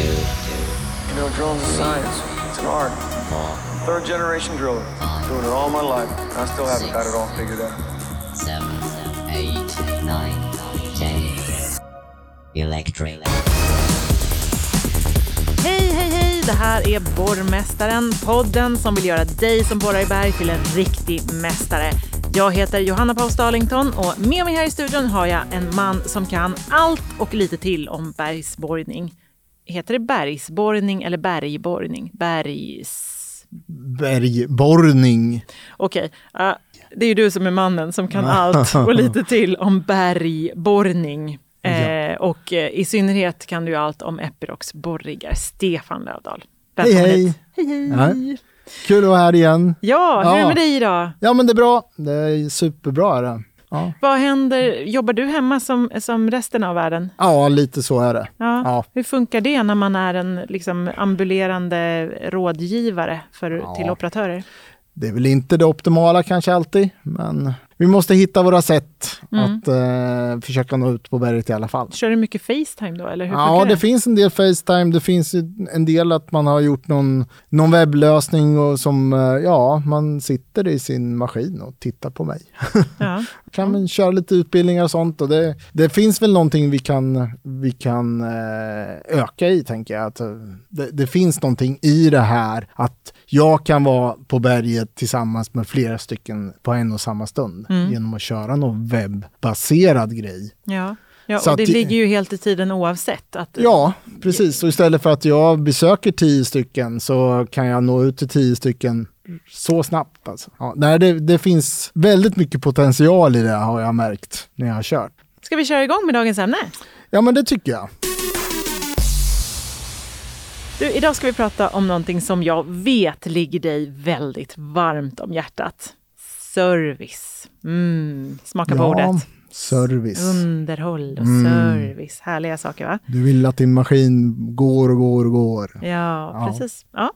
two, two, You know, drones is science. It's an art. four, Third generation driller. Doing it all my life. I still haven't got it all figured out. seven, eight, nine, ten. Electric. Hej, hej, hej! Det här är Borrmästaren, podden som vill göra dig som borrar i berg till en riktig mästare. Jag heter Johanna Paus Darlington och med mig här i studion har jag en man som kan allt och lite till om bergsborrning. Heter det bergsborrning eller bergborrning? Bergs... bergborrning. Okej, eh, det är ju du som är mannen som kan allt och lite till om bergborrning. Eh, och eh, i synnerhet kan du allt om Epirocs borriggar. Stefan Lövdahl. Hej Välkommen hej! hit. Hej hej! Ja. Kul att vara här igen. Ja, hur är det Ja. med dig idag? Ja men det är bra. Det är superbra. Är det. Ja. Vad händer? Jobbar du hemma som, som resten av världen? ja, lite så är det. Ja. Ja. Hur funkar det när man är en liksom, ambulerande rådgivare för, Ja. till operatörer? Det är väl inte det optimala kanske alltid, men vi måste hitta våra sätt Mm. att eh, försöka nå ut på berget i alla fall. Kör du mycket Facetime då? Eller hur Ja, funkar det finns en del Facetime, det finns en del att man har gjort någon, någon webblösning och som, eh, ja, man sitter i sin maskin och tittar på mig. Ja. kan man köra lite utbildningar och sånt och det, det finns väl någonting vi kan, vi kan eh, öka i tänker jag. Att, eh, det, det finns någonting i det här att jag kan vara på berget tillsammans med flera stycken på en och samma stund genom att köra någon webbaserad grej. Ja, ja Så och det att- ligger ju helt i tiden oavsett. Att, Ja, precis. Så istället för att jag besöker tio stycken så kan jag nå ut till tio stycken så snabbt. Alltså. Ja, nej, det, det finns väldigt mycket potential i det har jag märkt när jag har kört. Ska vi köra igång med dagens ämne? Ja, men det tycker jag. Du, idag ska vi prata om någonting som jag vet ligger dig väldigt varmt om hjärtat. Service. Mm, smaka på Ja, ordet. service. Underhåll och Mm. service. Härliga saker va? Du vill att din maskin går och går och går. Ja, Ja. precis. Ja.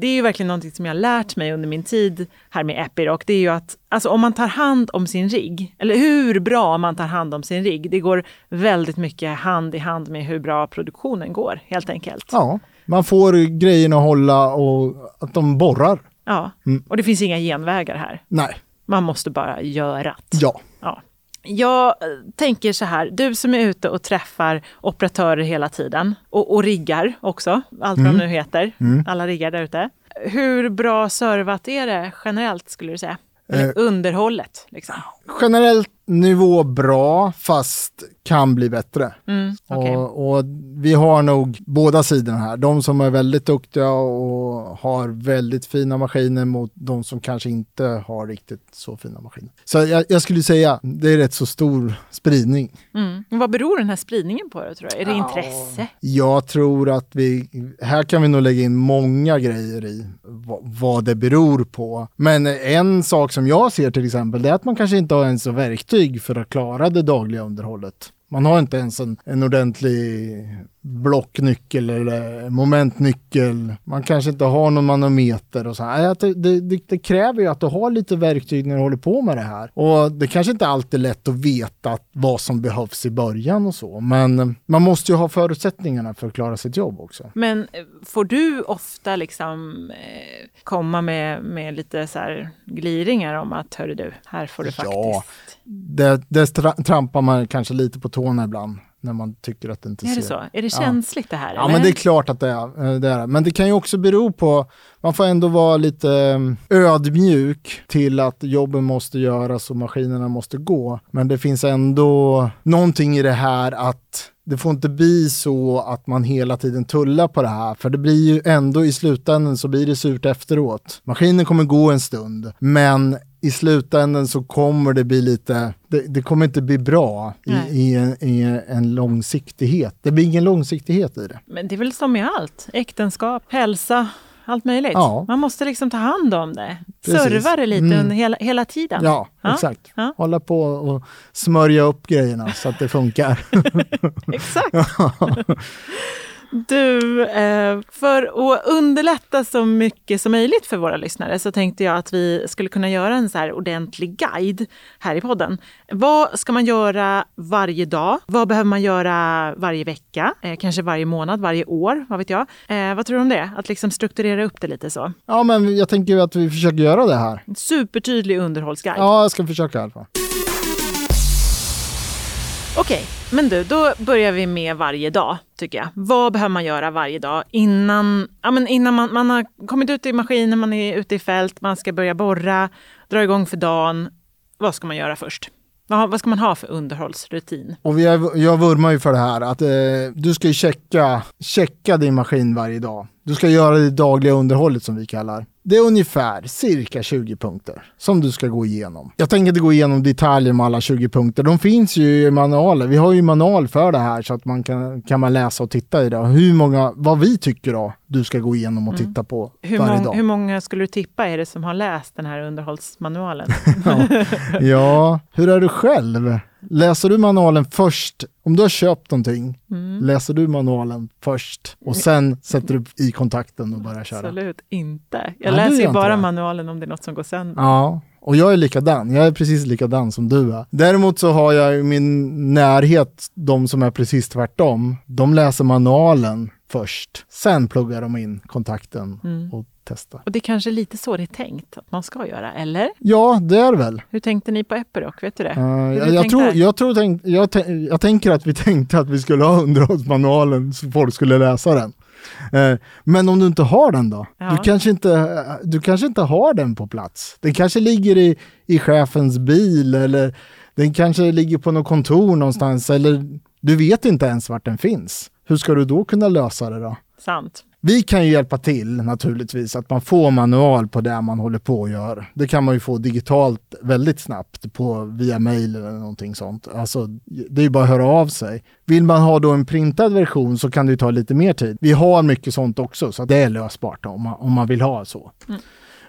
Det är ju verkligen någonting som jag har lärt mig under min tid här med Epiroc. Det är ju att alltså, om man tar hand om sin rigg, eller hur bra man tar hand om sin rigg, det går väldigt mycket hand i hand med hur bra produktionen går, helt enkelt. Ja, man får grejerna att hålla och att de borrar. Ja. Mm. Och det finns inga genvägar här. Nej, Man måste bara göra det. ja. Ja. Jag eh, tänker så här, du som är ute och träffar operatörer hela tiden och, och riggar också, allt vad de nu heter, alla riggar där ute. Hur bra servat är det generellt skulle du säga? Eller Eh. underhållet? Liksom. Generellt nivå bra, fast kan bli bättre. Mm, okej. Och, och vi har nog båda sidorna här. De som är väldigt duktiga och har väldigt fina maskiner mot de som kanske inte har riktigt så fina maskiner. Så jag, jag skulle säga, det är rätt så stor spridning. Mm. Vad beror den här spridningen på då, tror jag? Är det intresse? Jag tror att vi, här kan vi nog lägga in många grejer i vad, vad det beror på. Men en sak som jag ser till exempel, det är att man kanske inte har ens verktyg för att klara det dagliga underhållet. Man har inte ens en, en ordentlig blocknyckel eller momentnyckel. Man kanske inte har någon manometer och så. Det, det, det, kräver ju att du har lite verktyg när du håller på med det här. Och det kanske inte alltid är lätt att veta vad som behövs i början och så. Men man måste ju ha förutsättningarna för att klara sitt jobb också. Men eh, får du ofta liksom eh, komma med, med lite så här gliringar om att hörru du, här får du Ja. faktiskt... Det, det tra- trampar man kanske lite på tårna ibland när man tycker att det inte Är ser. det så? Är det Ja. känsligt det här? Ja, eller? men det är klart att det är, eh, det är. Men det kan ju också bero på, man får ändå vara lite eh, ödmjuk till att jobben måste göras och maskinerna måste gå. Men det finns ändå någonting i det här att det får inte bli så att man hela tiden tullar på det här, för det blir ju ändå i slutändan så blir det surt efteråt. Maskinen kommer gå en stund, men i slutändan så kommer det bli lite, det, det kommer inte bli bra i, i, en, i en långsiktighet. Det blir ingen långsiktighet i det. Men det är väl som med allt. Äktenskap, hälsa, allt möjligt. Ja. Man måste liksom ta hand om det. Precis. Serva det lite Mm. under hela, hela tiden. Ja, Ja, exakt. ja. Hålla på och smörja upp grejerna så att det funkar. Exakt. Du, eh, för att underlätta så mycket som möjligt för våra lyssnare så tänkte jag att vi skulle kunna göra en så här ordentlig guide här i podden. Vad ska man göra varje dag? Vad behöver man göra varje vecka? Eh, kanske varje månad, varje år? Vad vet jag? Eh, vad tror du om det? Att liksom strukturera upp det lite så. Ja, men jag tänker att vi försöker göra det här. En supertydlig underhållsguide. Ja, jag ska försöka i alla fall. Okej, men du, då börjar vi med varje dag, tycker jag. Vad behöver man göra varje dag innan, ja, men innan man, man har kommit ut i maskinen, man är ute i fält, man ska börja borra, dra igång för dagen. Vad ska man göra först? Vad, vad ska man ha för underhållsrutin? Och vi är, jag vurmar ju för det här att eh, du ska ju checka, checka din maskin varje dag. Du ska göra det dagliga underhållet som vi kallar. Det är ungefär cirka 20 punkter som du ska gå igenom. Jag tänker inte gå igenom detaljer med alla 20 punkter. De finns ju i manualer. Vi har ju manual för det här så att man kan, kan man läsa och titta i det. Hur många, vad vi tycker då, du ska gå igenom och titta på Hur, varje dag. hur många skulle du tippa är det som har läst den här underhållsmanualen? ja. ja, hur är du själv? Läser du manualen först? Om du har köpt någonting, Mm. läser du manualen först och sen sätter du i kontakten och börjar köra? Absolut inte. Nej, Jag du läser ju bara manualen om det är något som går sönder. Ja, och jag är likadan. Jag är precis likadan som du är. Däremot så har jag i min närhet de som är precis tvärtom. De läser manualen först. Sen pluggar de in kontakten Mm. och testar. Och det är kanske lite så det är tänkt att man ska göra, eller? Ja, det är det väl. Hur tänkte ni på Epiroc? Vet du det? Uh, jag, tror, jag, tror tänk, jag, tän- jag tänker att vi tänkte att vi skulle ha underhållsmanualen så folk skulle läsa den. Eh, men om du inte har den då? Ja. Du, kanske inte, du kanske inte har den på plats. Den kanske ligger i, i chefens bil eller den kanske ligger på något kontor någonstans eller du vet inte ens vart den finns. Hur ska du då kunna lösa det då? Sant. Vi kan ju hjälpa till naturligtvis, att man får manual på det man håller på att göra. Det kan man ju få digitalt väldigt snabbt på, via mail eller någonting sånt. Alltså, det är ju bara att höra av sig. Vill man ha då en printad version så kan det ju ta lite mer tid. Vi har mycket sånt också, så det är lösbart om man, om man vill ha så.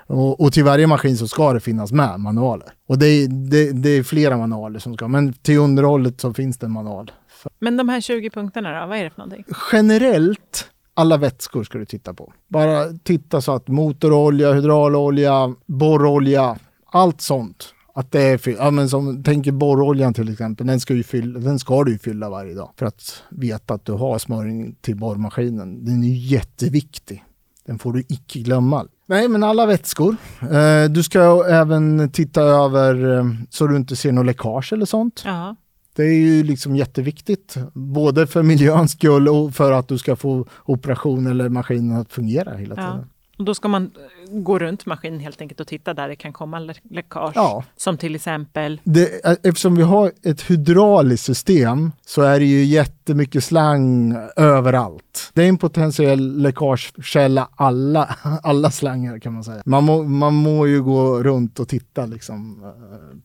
Och, och till varje maskin så ska det finnas med manualer. Och det är, det, det är flera manualer som ska, men till underhållet så finns det en manual. Men de här 20 punkterna då, vad är det för någonting? generellt alla vätskor ska du titta på. Bara titta så att motorolja, hydraulolja, borrolja, allt sånt. Att det är ja, men som, tänk borroljan till exempel, den ska, ju fylla, den ska du ju fylla varje dag för att veta att du har smörjning till borrmaskinen. Den är ju jätteviktig. Den får du icke glömma. Nej, men alla vätskor. Eh, du ska även titta över eh, så du inte ser något läckage eller sånt. Ja. Det är ju liksom jätteviktigt, både för miljöns skull och för att du ska få operation eller maskinen att fungera hela Ja. tiden. Och då ska man eh, gå runt maskinen helt enkelt och titta där det kan komma lä- läckage. Ja. Som till exempel, Det, eh, eftersom vi har ett hydrauliskt system så är det ju jättemycket slang överallt. Det är en potentiell läckagekälla alla, alla slangar kan man säga. Man må, man må ju gå runt och titta liksom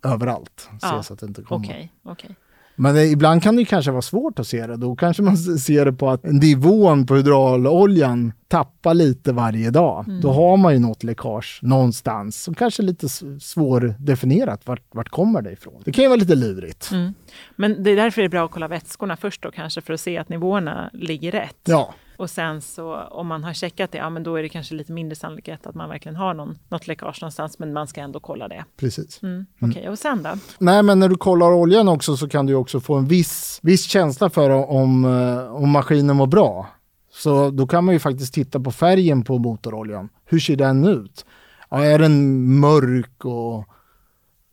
eh, överallt. Ja. så att det inte kommer. okej, okej. Men ibland kan det kanske vara svårt att se det. Då kanske man ser det på att nivån på hydrauloljan tappar lite varje dag. Då har man ju något läckage någonstans som kanske är lite svårdefinierat. Vart, vart kommer det ifrån? Det kan ju vara lite lurigt. Mm. Men det är därför det är bra att kolla vätskorna först då kanske för att se att nivåerna ligger rätt. Ja, Och sen så om man har checkat det, ja men då är det kanske lite mindre sannolikhet att man verkligen har någon, något läckage någonstans, men man ska ändå kolla det. precis. Mm. Okej, och sen då? Nej, men när du kollar oljan också så kan du också få en viss, viss känsla för om, eh, om maskinen mår bra. Så då kan man ju faktiskt titta på färgen på motoroljan. Hur ser den ut? Ja, är den mörk och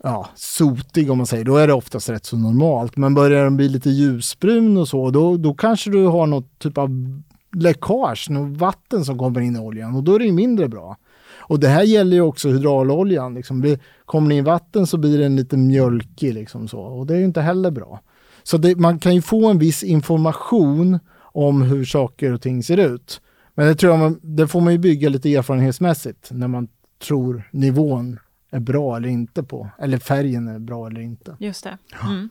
ja, sotig om man säger, då är det oftast rätt så normalt. Men börjar den bli lite ljusbrun och så, då, då kanske du har något typ av läckage, något vatten som kommer in i oljan och då är det mindre bra. Och det här gäller ju också hydrauloljan. Liksom. Kommer det in vatten så blir den lite mjölkig liksom så. Och det är ju inte heller bra. Så det, man kan ju få en viss information om hur saker och ting ser ut. Men det, tror jag man, det får man ju bygga lite erfarenhetsmässigt när man tror nivån är bra eller inte på. Eller färgen är bra eller inte. Just det. Mm.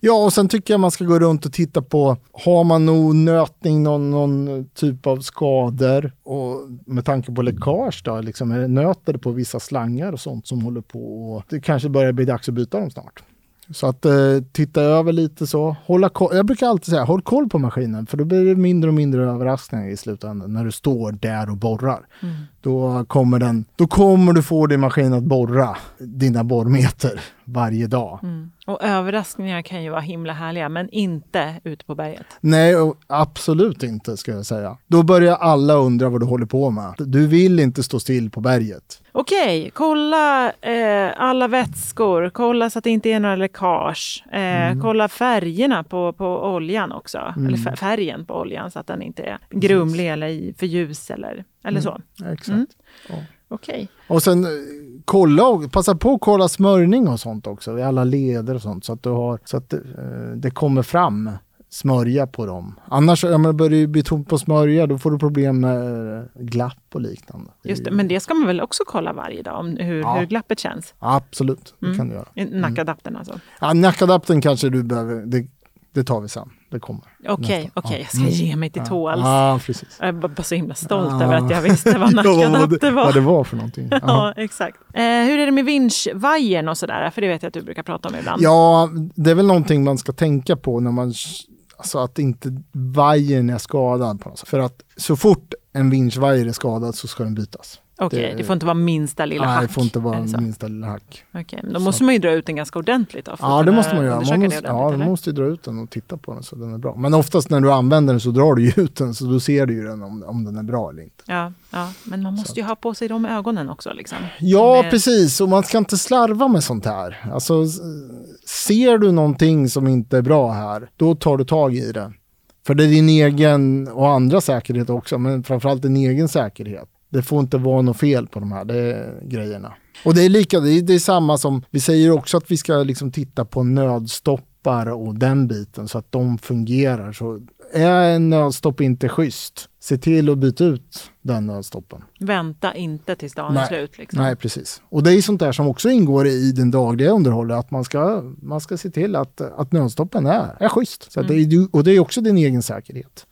Ja, och sen tycker jag man ska gå runt och titta på, har man nog nötning, någon, någon typ av skador? Och med tanke på läckage då, liksom, är det nöter på vissa slangar och sånt som håller på och det kanske börjar bli dags att byta dem snart. Så att eh, titta över lite så. Hålla koll. Jag brukar alltid säga, håll koll på maskinen. För då blir det mindre och mindre överraskningar i slutändan. När du står där och borrar. Då, kommer den, då kommer du få din maskin att borra dina borrmeter varje dag. Och överraskningar kan ju vara himla härliga, men inte ute på berget. Nej, absolut inte ska jag säga. Då börjar alla undra vad du håller på med. Du vill inte stå still på berget. Okej, kolla eh, alla vätskor, kolla så att det inte är några läckage. Eh, Mm. Kolla färgerna på, på oljan också, eller fär- färgen på oljan så att den inte är grumlig eller i för ljus eller, eller så. Exakt. Mm. Ja. Okej. Och sen eh, kolla, och- passa på att kolla smörjning och sånt också, i alla leder och sånt, så att, du har, så att eh, det kommer fram smörja på dem. Annars, ja, men börjar det bli tomt på smörja, då får du problem med eh, glapp och liknande. Just det, men det ska man väl också kolla varje dag, om hur, Ja. hur glappet känns? Absolut, det Mm. kan du göra. I Nackadaptern alltså. Ja, nackadapten kanske du behöver, det, det tar vi sen. Det kommer. Okej, Nästa. okej, Ja. jag ska ge mig till tåls. Ja, precis. Jag är bara så himla stolt Ja. över att jag visste vad nackadapter var. vad det var för någonting. Ja. Ja, exakt. Eh, hur är det med vinschvajern och sådär? För det vet jag att du brukar prata om ibland. Ja, det är väl någonting man ska tänka på när man, alltså att inte vajern är skadad på något sätt. För att så fort en vinschvajer är skadad så ska den bytas. Okej, det- det, får inte vara minsta lilla Nej, hack. det får inte vara så? minsta lilla hack. Okej, men då måste man ju dra ut den ganska ordentligt då. Ja, det måste man göra. Man måste, ja, man måste ju dra ut den och titta på den så den är bra. Men oftast när du använder den så drar du ju ut den så då ser du ju den om, om den är bra eller inte. Ja, ja, men man måste ju ha på sig de ögonen också. Liksom. Ja, är- precis. Och man ska inte slarva med sånt här. Alltså, ser du någonting som inte är bra här, då tar du tag i det. För det är din egen och andra säkerhet också, men framförallt din egen säkerhet. Det får inte vara något fel på de här det grejerna. Och det är lika, det är, det är samma som, vi säger också att vi ska liksom titta på nödstoppar och den biten så att de fungerar. Så är en nödstopp inte schysst, se till att byta ut den nödstoppen. Vänta inte tills dagen är slut. Liksom. Nej, precis. Och det är sånt där som också ingår i den dagliga underhållet, att man ska, man ska se till att, att nödstoppen är, är schysst. Så att det är, och det är också din egen säkerhet.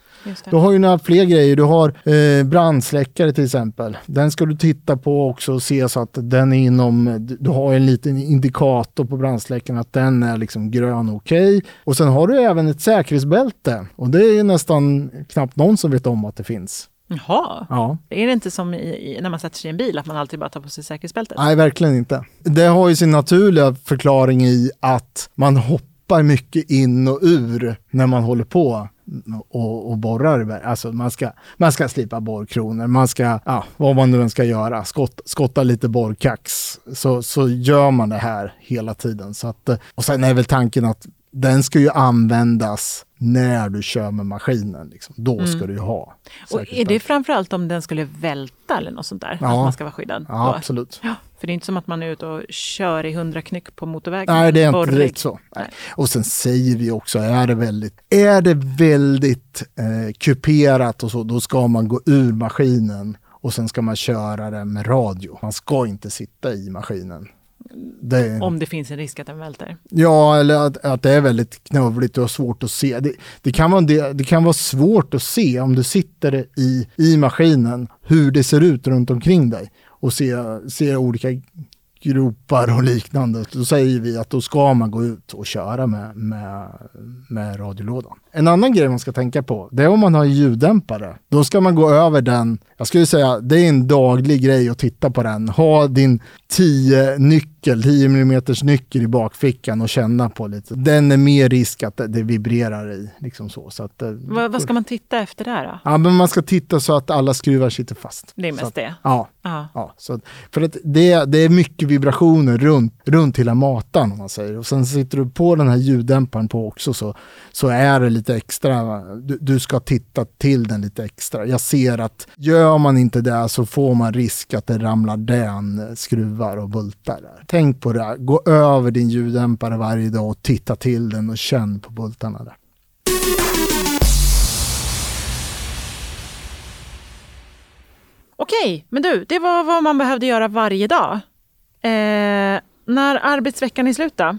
Du har ju några fler grejer. Du har eh, brandsläckare till exempel. Den ska du titta på också och se så att den är inom, du har en liten indikator på brandsläckaren att den är liksom grön och okej. Och sen har du även ett säkerhetsbälte och det är nästan knappt någon som vet om att det finns. Jaha, Ja. är det inte som i, när man sätter sig i en bil, att man alltid bara tar på sig säkerhetsbältet? Nej, verkligen inte. Det har ju sin naturliga förklaring i att man hoppar mycket in och ur när man håller på och, och borrar. Alltså man ska, man ska slipa borrkronor, man ska, ja, vad man nu än ska göra, skott, skotta lite borrkax. Så, så gör man det här hela tiden. Så att, och sen är väl tanken att den ska ju användas när du kör med maskinen. Liksom. Då ska du ju ha. Och är det framförallt om den skulle välta eller något sånt där? Ja. Att man ska vara skyddad? Ja, då? absolut. Ja, för det är inte som att man är ute och kör i hundra knyck på motorvägen. Nej, det är inte Borrig. direkt så. Nej. Nej. Och sen säger vi också, är det väldigt, är det väldigt eh, kuperat och så, då ska man gå ur maskinen och sen ska man köra den med radio. Man ska inte sitta i maskinen. Det, Om det finns en risk att den välter. Ja, eller att, att det är väldigt knövligt och svårt att se. Det, det, kan vara, det, det kan vara svårt att se om du sitter i, i maskinen hur det ser ut runt omkring dig och se, se olika gropar och liknande. Då säger vi att då ska man gå ut och köra med, med, med radiolådan. En annan grej man ska tänka på, det är om man har ljuddämpare. Då ska man gå över den, jag skulle säga det är en daglig grej att titta på den. Ha din 10 nyckel, 10 mm nyckel i bakfickan och känna på lite. Den är mer risk att det, det vibrerar i. Liksom så. Så att, eh, Vad, vad ska man titta efter där då? Ja, men man ska titta så att alla skruvar sitter fast. Det är mest att, det. Ja, Ja. Ja, så för att det, det är mycket vibrationer runt, runt hela matan om man säger. Och sen sitter du på den här ljuddämparen på också så, så är det lite extra. Du, du ska titta till den lite extra. Jag ser att gör man inte det så får man risk att det ramlar den skruvar och bultar där. Tänk på det, här. gå över din ljuddämpare varje dag och titta till den och känn på bultarna där. Okej, men du, det var vad man behövde göra varje dag. Eh, när arbetsveckan är slut då?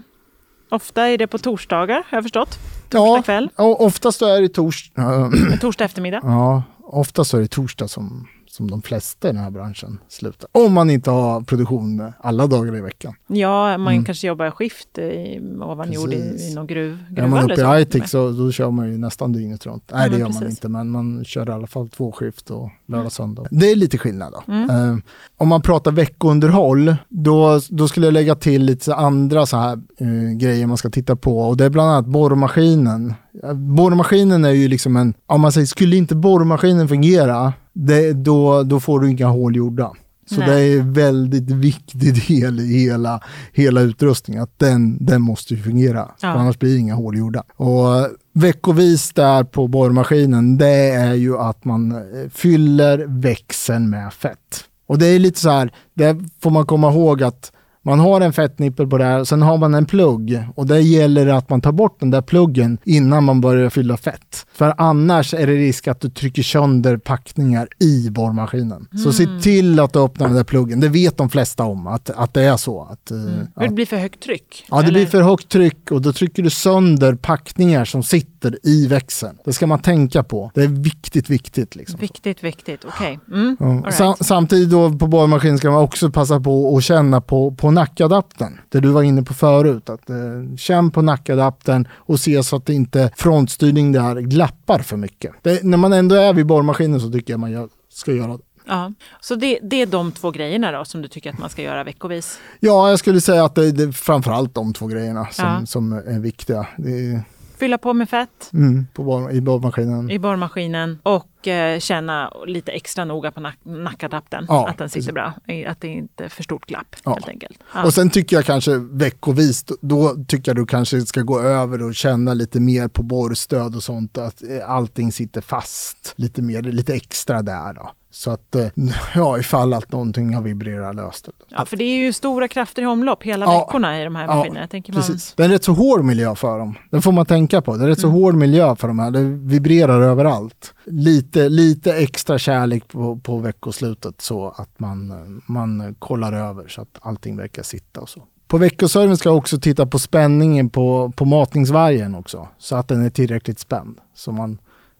Ofta är det på torsdagar, har jag förstått. Ja, kväll? oftast är det tors, torsdag eftermiddag. Ja, oftast är det torsdag som, som de flesta i den här branschen slutar. Om man inte har produktion alla dagar i veckan. Ja, man kanske jobbar skift i, ovan jord i, Mm. I någon gruv, Är gruva man eller uppe i Aitik så då kör man ju nästan dygnet runt. Nej, Ja, det gör man precis. inte, men man kör i alla fall två skift och lördag söndag. Det är lite skillnad då. Mm. Eh, om man pratar veckounderhåll, då, då skulle jag lägga till lite andra så här eh, grejer man ska titta på. Och det är bland annat borrmaskinen. Eh, Borrmaskinen är ju liksom en, om man säger, skulle inte borrmaskinen fungera, det, då, då får du inga hål gjorda. Så Nej. det är en väldigt viktig del i hela, hela utrustningen, att den, den måste ju fungera. Ja. Annars blir det inga hål gjorda. Och eh, veckovis där på borrmaskinen, det är ju att man eh, fyller växeln med fett. Och det är lite så här, det får man komma ihåg att man har en fettnippel på det här, sen har man en plugg och det gäller att man tar bort den där pluggen innan man börjar fylla fett. För annars är det risk att du trycker sönder packningar i borrmaskinen. Så se till att du öppnar den där pluggen. Det vet de flesta om, att, att det är så. Att, eh, För det blir för högt tryck? Ja, det eller? blir för högt tryck och då trycker du sönder packningar som sitter i växeln. Det ska man tänka på. Det är viktigt, viktigt. Liksom. Viktigt, viktigt. Okej. Mm. Ja. right. Sam, samtidigt då på borrmaskin ska man också passa på att känna på, på nackadaptern. Det du var inne på förut. Att, eh, känn på nackadaptern och se så att det inte frontstyrning där glappar för mycket. Det, när man ändå är vid borrmaskinen så tycker jag man gör, ska göra det. Ja. Så det, det är de två grejerna då som du tycker att man ska göra veckovis? Ja, jag skulle säga att det, det är framförallt de två grejerna som, Ja. som är viktiga. Det Fylla på med fett mm, på borr, I borrmaskinen. i borrmaskinen och eh, känna lite extra noga på nack, nackadaptern. Ja, att den sitter bra. Att det inte är för stort glapp Ja. helt enkelt. Ja. Och sen tycker jag kanske veckovis, då, då tycker jag du kanske ska gå över och känna lite mer på borrstöd och sånt, att eh, allting sitter fast lite mer, lite extra där då. Så att, eh, ja, ifall att någonting har vibrerat löst. ja, för det är ju stora krafter i omlopp hela Ja. veckorna i de här Ja, maskinerna. Jag tänker man, Precis. Det är en rätt så hård miljö för dem. Det får man tänka på. Det är rätt så hård miljö för de här. Det vibrerar överallt. Lite, lite extra kärlek på, på veckoslutet så att man, man kollar över så att allting verkar sitta och så. På veckoservice ska jag också titta på spänningen på, på matningsvargen också. Så att den är tillräckligt spänd. Så man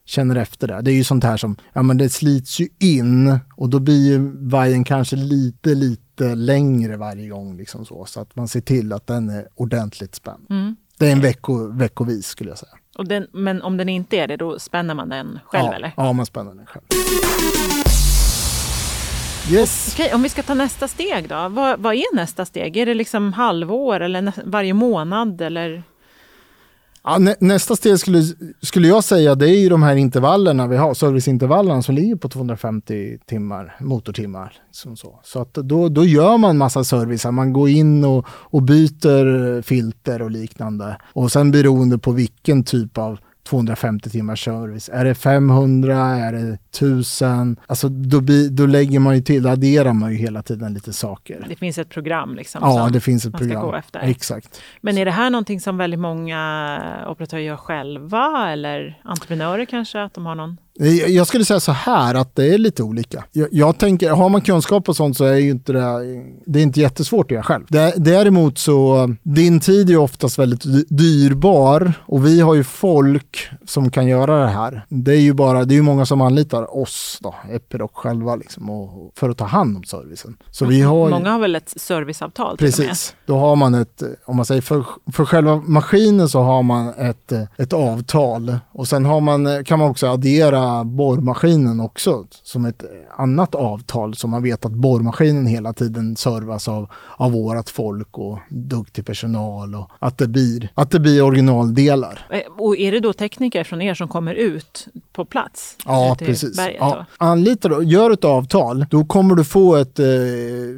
känner efter det. Det är ju sånt här som, ja men det slits ju in och då blir ju vajern kanske lite, lite längre varje gång liksom så. Så att man ser till att den är ordentligt spänd. Mm. Det är en vecko, veckovis skulle jag säga. och den, men om den inte är det, då spänner man den själv ja, eller? Ja, man spänner den själv. Yes. Okej, om vi ska ta nästa steg då. Vad, vad är nästa steg? Är det liksom halvår eller varje månad? Eller? Ja, nä, nästa steg skulle, skulle jag säga det är ju de här intervallerna vi har, serviceintervallerna som ligger på 250 timmar, motortimmar. Som så så att då, då gör man massa service, man går in och, och byter filter och liknande. Och sen beroende på vilken typ av 250 timmars service. Är det 500? Är det 1000? Alltså då, då lägger man ju till, adderar man ju hela tiden lite saker. Det finns ett program liksom? Ja, det finns ett man ska program. gå efter. Exakt. Men är det här någonting som väldigt många operatörer gör själva? Eller entreprenörer kanske? Att de har någon? Jag skulle säga så här att det är lite olika. Jag, jag tänker, har man kunskap på sånt så är ju inte det, det är inte jättesvårt att göra själv. Dä- Däremot så, din tid är ju oftast väldigt dy- dyrbar och vi har ju folk som kan göra det här. Det är ju bara, det är ju många som anlitar oss då, Epiroc själva liksom, och, för att ta hand om servicen. Så vi har Många har väl ett serviceavtal? Precis, då har man ett, om man säger för, för själva maskinen så har man ett, ett avtal och sen har man, kan man också addera borrmaskinen också som ett annat avtal så man vet att borrmaskinen hela tiden servas av, av vårat folk och duktig personal och att det blir, att det blir originaldelar. Eh, Och är det då tekniker från er som kommer ut på plats? Ja, precis. berget Ja. Anlitar du, gör ett avtal, då kommer du få ett, eh,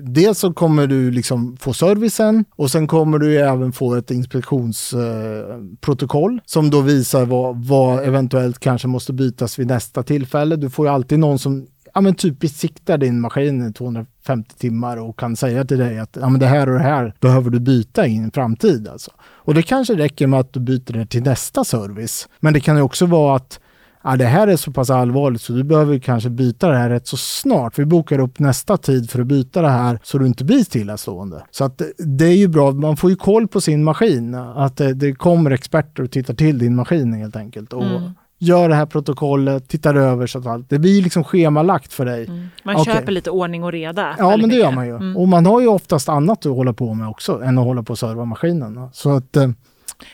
dels så kommer du liksom få servicen och sen kommer du även få ett inspektionsprotokoll eh, som då visar vad, vad eventuellt kanske måste bytas vid nästa tillfälle. Du får ju alltid någon som ja, men typ besiktar din maskin i 250 timmar och kan säga till dig att ja, men det här och det här behöver du byta i en framtid. Alltså. Och det kanske räcker med att du byter det till nästa service. Men det kan ju också vara att ja, det här är så pass allvarligt så du behöver kanske byta det här rätt så snart. Vi bokar upp nästa tid för att byta det här så du inte blir stillastående. Så att det- är ju bra, man får ju koll på sin maskin. Att det, det kommer experter och tittar till din maskin helt enkelt. Och Mm. gör det här protokollet, tittar över så att allt, det blir liksom schemalagt för dig. Mm. Man Okej. köper lite ordning och reda. Ja, men det gör man ju. Mm. Och man har ju oftast annat att hålla på med också än att hålla på och serva maskinen. Så att, eh,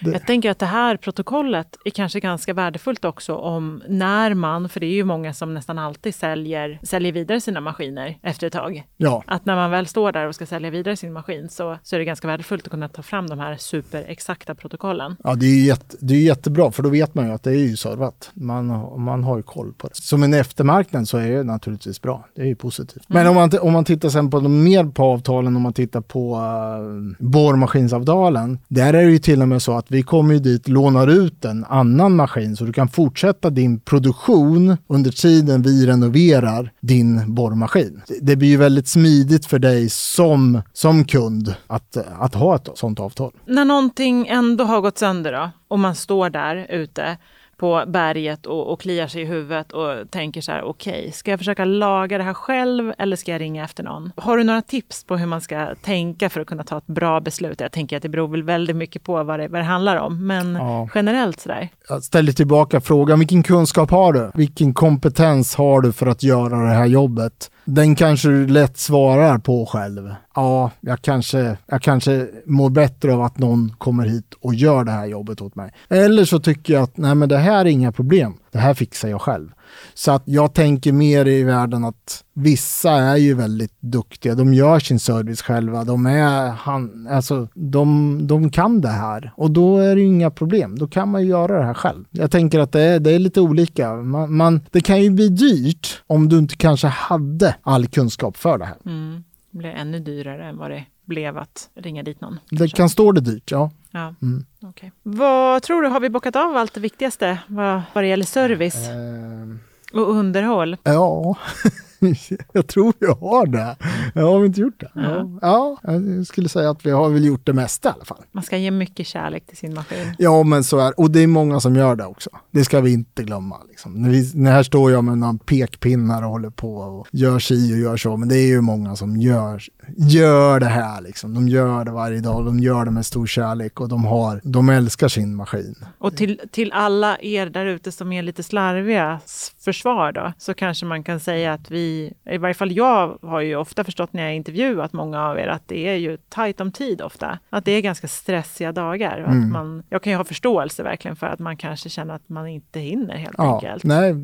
det- Jag tänker att det här protokollet är kanske ganska värdefullt också om när man, för det är ju många som nästan alltid säljer, säljer vidare sina maskiner efter ett tag. ja, Att när man väl står där och ska sälja vidare sin maskin så, så är det ganska värdefullt att kunna ta fram de här superexakta protokollen. ja, det är jätte, det är jättebra för då vet man ju att det är ju servat. Man, man har ju koll på det. Som en eftermarknad så är det naturligtvis bra. Det är ju positivt. Men om man, om man tittar sen på de mer på avtalen, om man tittar på uh, borrmaskinsavtalen. Där är det ju till och med så att vi kommer ju dit, lånar ut en annan maskin så du kan fortsätta din produktion under tiden vi renoverar din borrmaskin. Det, det blir ju väldigt smidigt för dig som, som kund att, att ha ett sånt avtal. När någonting ändå har gått sönder då och man står där ute på berget och, och kliar sig i huvudet och tänker så här, okej, ska jag försöka laga det här själv eller ska jag ringa efter någon? Har du några tips på hur man ska tänka för att kunna ta ett bra beslut? Jag tänker att det beror väl väldigt mycket på vad det, vad det handlar om, men Ja. generellt sådär. Jag ställer tillbaka frågan, vilken kunskap har du? Vilken kompetens har du för att göra det här jobbet? Den kanske du lätt svarar på själv. Ja, jag kanske, jag kanske mår bättre av att någon kommer hit och gör det här jobbet åt mig. Eller så tycker jag att nej men det här är inga problem. Det här fixar jag själv. Så att jag tänker mer i världen att vissa är ju väldigt duktiga. De gör sin service själva. De, är, han, alltså, de, de kan det här och då är det ju inga problem. Då kan man ju göra det här själv. Jag tänker att det är, det är lite olika. Man, man, det kan ju bli dyrt om du inte kanske hade all kunskap för det här. Mm. Det blir ännu dyrare än vad det blev att ringa dit någon. Det kanske. kan stå det dyrt, ja. Ja. Mm. okej. Vad tror du, har vi bockat av allt det viktigaste vad, vad det gäller service Ehm, och underhåll? Ja, jag tror vi har det. Ja, har vi inte gjort det? Ja. ja, jag skulle säga att vi har väl gjort det mesta i alla fall. Man ska ge mycket kärlek till sin maskin. Ja, men så är Och det är många som gör det också. Det ska vi inte glömma. Liksom. När, vi, när här står jag med några pekpinnar och håller på och gör si och gör så. Men det är ju många som gör, gör det här. Liksom. De gör det varje dag. De gör det med stor kärlek och de, har, de älskar sin maskin. Och till, till alla er där ute som är lite slarviga försvar då, så kanske man kan säga att vi, i varje fall jag har ju ofta förstått när jag intervjuat många av er att det är ju tajt om tid ofta. Att det är ganska stressiga dagar. Och att man, jag kan ju ha förståelse verkligen för att man kanske känner att man inte hinner helt Ja, enkelt. nej,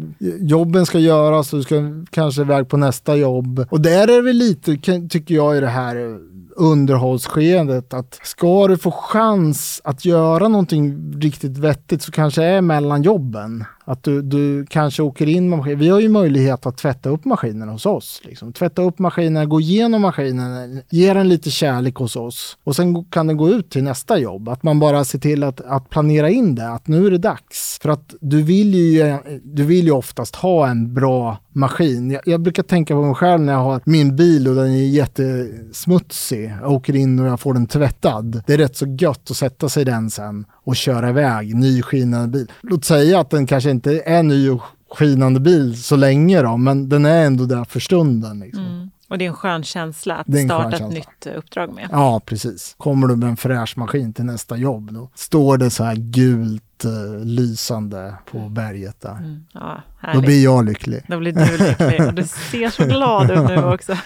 jobben ska göras och du ska kanske iväg på nästa jobb. Och där är det lite, kan- tycker jag, i det här underhållsskedet att ska du få chans att göra någonting riktigt vettigt så kanske är mellan jobben. Att du, du kanske åker in med maskinen. Vi har ju möjlighet att tvätta upp maskinen hos oss. Liksom. Tvätta upp maskinen, gå igenom maskinen, ge den lite kärlek hos oss. Och sen kan den gå ut till nästa jobb. Att man bara ser till att, att planera in det, att nu är det dags. För att du vill ju, du vill ju oftast ha en bra maskin. Jag, jag brukar tänka på mig själv när jag har min bil och den är jättesmutsig. Jag åker in och jag får den tvättad. Det är rätt så gött att sätta sig i den sen och köra iväg, ny skinande bil. Låt säga att den kanske inte är ny och skinande bil så länge då, men den är ändå där för stunden. Liksom. Mm. Och det är en skön känsla att starta ett nytt eh, uppdrag med. Ja, precis. Kommer du med en fräsch maskin till nästa jobb, då står det så här gult eh, lysande på berget där. Mm. Ja, Då blir jag lycklig. Då blir du lycklig och du ser så glad ut nu också.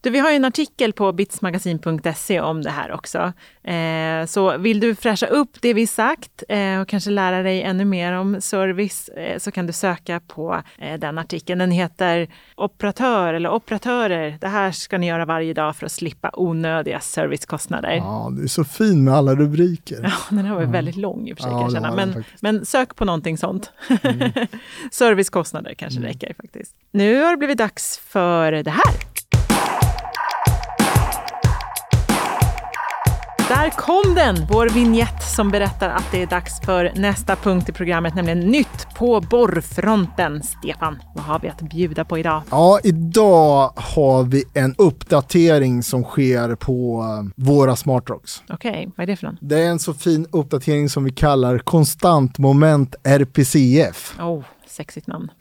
Du, vi har ju en artikel på bitsmagasin.se om det här också. Eh, så vill du fräscha upp det vi sagt eh, och kanske lära dig ännu mer om service eh, så kan du söka på eh, den artikeln. Den heter Operatör eller operatörer. Det här ska ni göra varje dag för att slippa onödiga servicekostnader. Ja. Ja, det är så fin med alla rubriker. den här var ju väldigt lång i och för sig Ja, kan känna. Men, men sök på någonting sånt. Mm. Servicekostnader kanske räcker faktiskt. Nu har det blivit dags för det här. Där kom den! Vår vignett som berättar att det är dags för nästa punkt i programmet, nämligen nytt på borrfronten. Stefan, vad har vi att bjuda på idag? Ja, idag har vi en uppdatering som sker på eh, våra smartrocks. Okej, vad är det för någon? Det är en så fin uppdatering som vi kallar konstant moment RPCF. Oh, sexigt namn.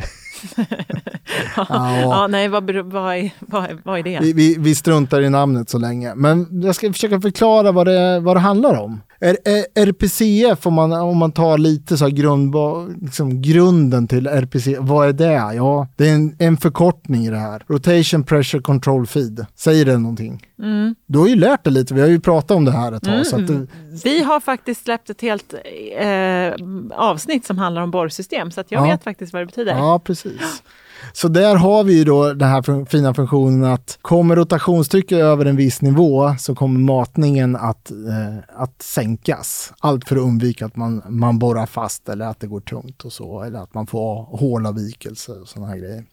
Ja. ja, nej, vad, vad, är, vad, är, vad är det? Vi, vi, vi struntar i namnet så länge, men jag ska försöka förklara vad det, vad det handlar om. R- RPCF, om man, om man tar lite så här grund, liksom grunden till RPC, vad är det? Ja, det är en, en förkortning i det här. Rotation Pressure Control Feed. Säger det någonting? Mm. Du har ju lärt dig lite, vi har ju pratat om det här ett tag. Så att du, Vi har faktiskt släppt ett helt eh, avsnitt som handlar om borrsystem, så jag Ja. vet faktiskt vad det betyder. Ja, precis. Så där har vi ju då den här fun- fina funktionen att kommer rotationstrycket över en viss nivå så kommer matningen att, eh, att sänkas. Allt för att undvika att man, man borrar fast eller att det går tungt och så. Eller att man får hålavvikelse och sådana här grejer.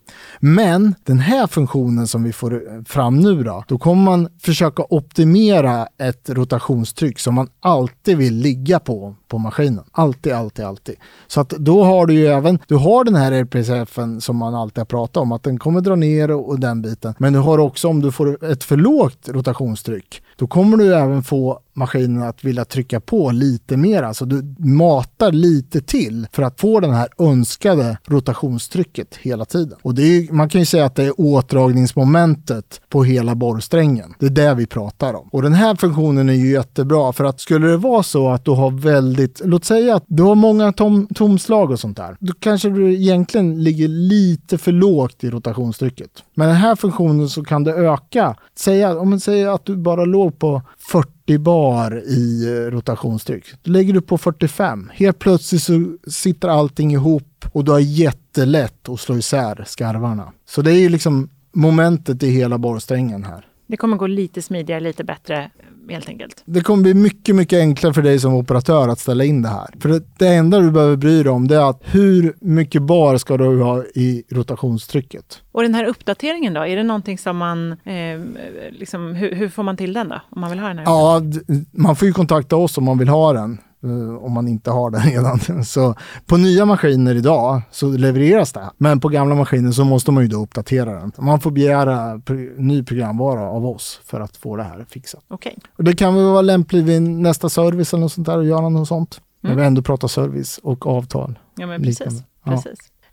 Men den här funktionen som vi får eh, fram nu då, då kommer man försöka optimera ett rotationstryck som man alltid vill ligga på på maskinen. Alltid, alltid, alltid. Så att då har du ju även, du har den här RPSFen som man alltid har pratat om, att den kommer dra ner och, och den biten. Men du har också, om du får ett för lågt rotationstryck, då kommer du även få maskinen att vilja trycka på lite mer. Alltså du matar lite till för att få den här önskade rotationstrycket hela tiden. Och det är, man kan ju säga att det är åtdragningsmomentet på hela borrsträngen. Det är det vi pratar om. Och den här funktionen är ju jättebra för att skulle det vara så att du har väldigt, låt säga att du har många tom, tomslag och sånt där. Då kanske du egentligen ligger lite för lågt i rotationstrycket. Med den här funktionen så kan det öka. Säga, om man säger att du bara låg på 40 bar i eh, rotationstryck. Då lägger du på 45. Helt plötsligt så sitter allting ihop och du har jättelätt att slå isär skarvarna. Så det är ju liksom momentet i hela borrsträngen här. Det kommer gå lite smidigare, lite bättre helt enkelt. Det kommer bli mycket, mycket enklare för dig som operatör att ställa in det här. För det, det enda du behöver bry dig om det är att hur mycket bar ska du ha i rotationstrycket? Och den här uppdateringen då, är det någonting som man, eh, liksom, hur, hur får man till den då? Om man vill ha den här? Ja, man får ju kontakta oss om man vill ha den. Eh, Om man inte har den redan. Så på nya maskiner idag så levereras det. Men på gamla maskiner så måste man ju då uppdatera den. Man får begära ny programvara av oss för att få det här fixat. Okej. Och det kan väl vara lämpligt vid nästa service eller något sånt där och göra något sånt. När vi ändå pratar service och avtal. Ja, men precis. Liknande. Ja.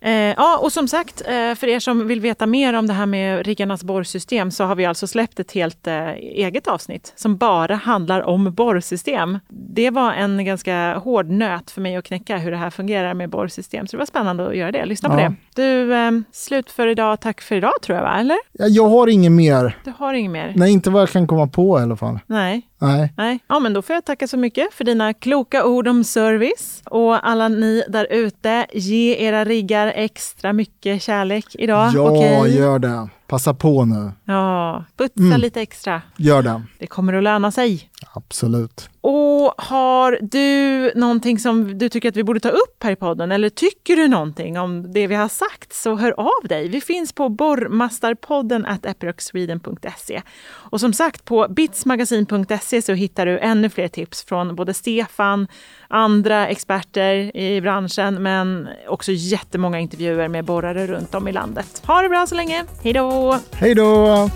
Eh, ja, och som sagt, eh, för er som vill veta mer om det här med riggarnas borrsystem så har vi alltså släppt ett helt eh, eget avsnitt som bara handlar om borrsystem. Det var en ganska hård nöt för mig att knäcka hur det här fungerar med borrsystem, så det var spännande att göra det. Lyssna på Ja. det. Du, eh, slut för idag. Tack för idag tror jag, va? Eller? Ja, jag har inget mer. Du har inget mer? Nej, inte vad jag kan komma på i alla fall. Nej. Nej. Nej, ja, men då får jag tacka så mycket för dina kloka ord om service. Och alla ni där ute, ge era riggar extra mycket kärlek idag. Ja, Okej? gör det. Passa på nu. Ja, putsa Mm. lite extra. Gör det. Det kommer att löna sig. Absolut. Och har du någonting som du tycker att vi borde ta upp här i podden eller tycker du någonting om det vi har sagt så hör av dig. Vi finns på borrmastarpodden at epirocsweden.se. Och som sagt på bitsmagasin.se så hittar du ännu fler tips från både Stefan, andra experter i branschen men också jättemånga intervjuer med borrare runt om i landet. Ha det bra så länge. Hej då! Hej då!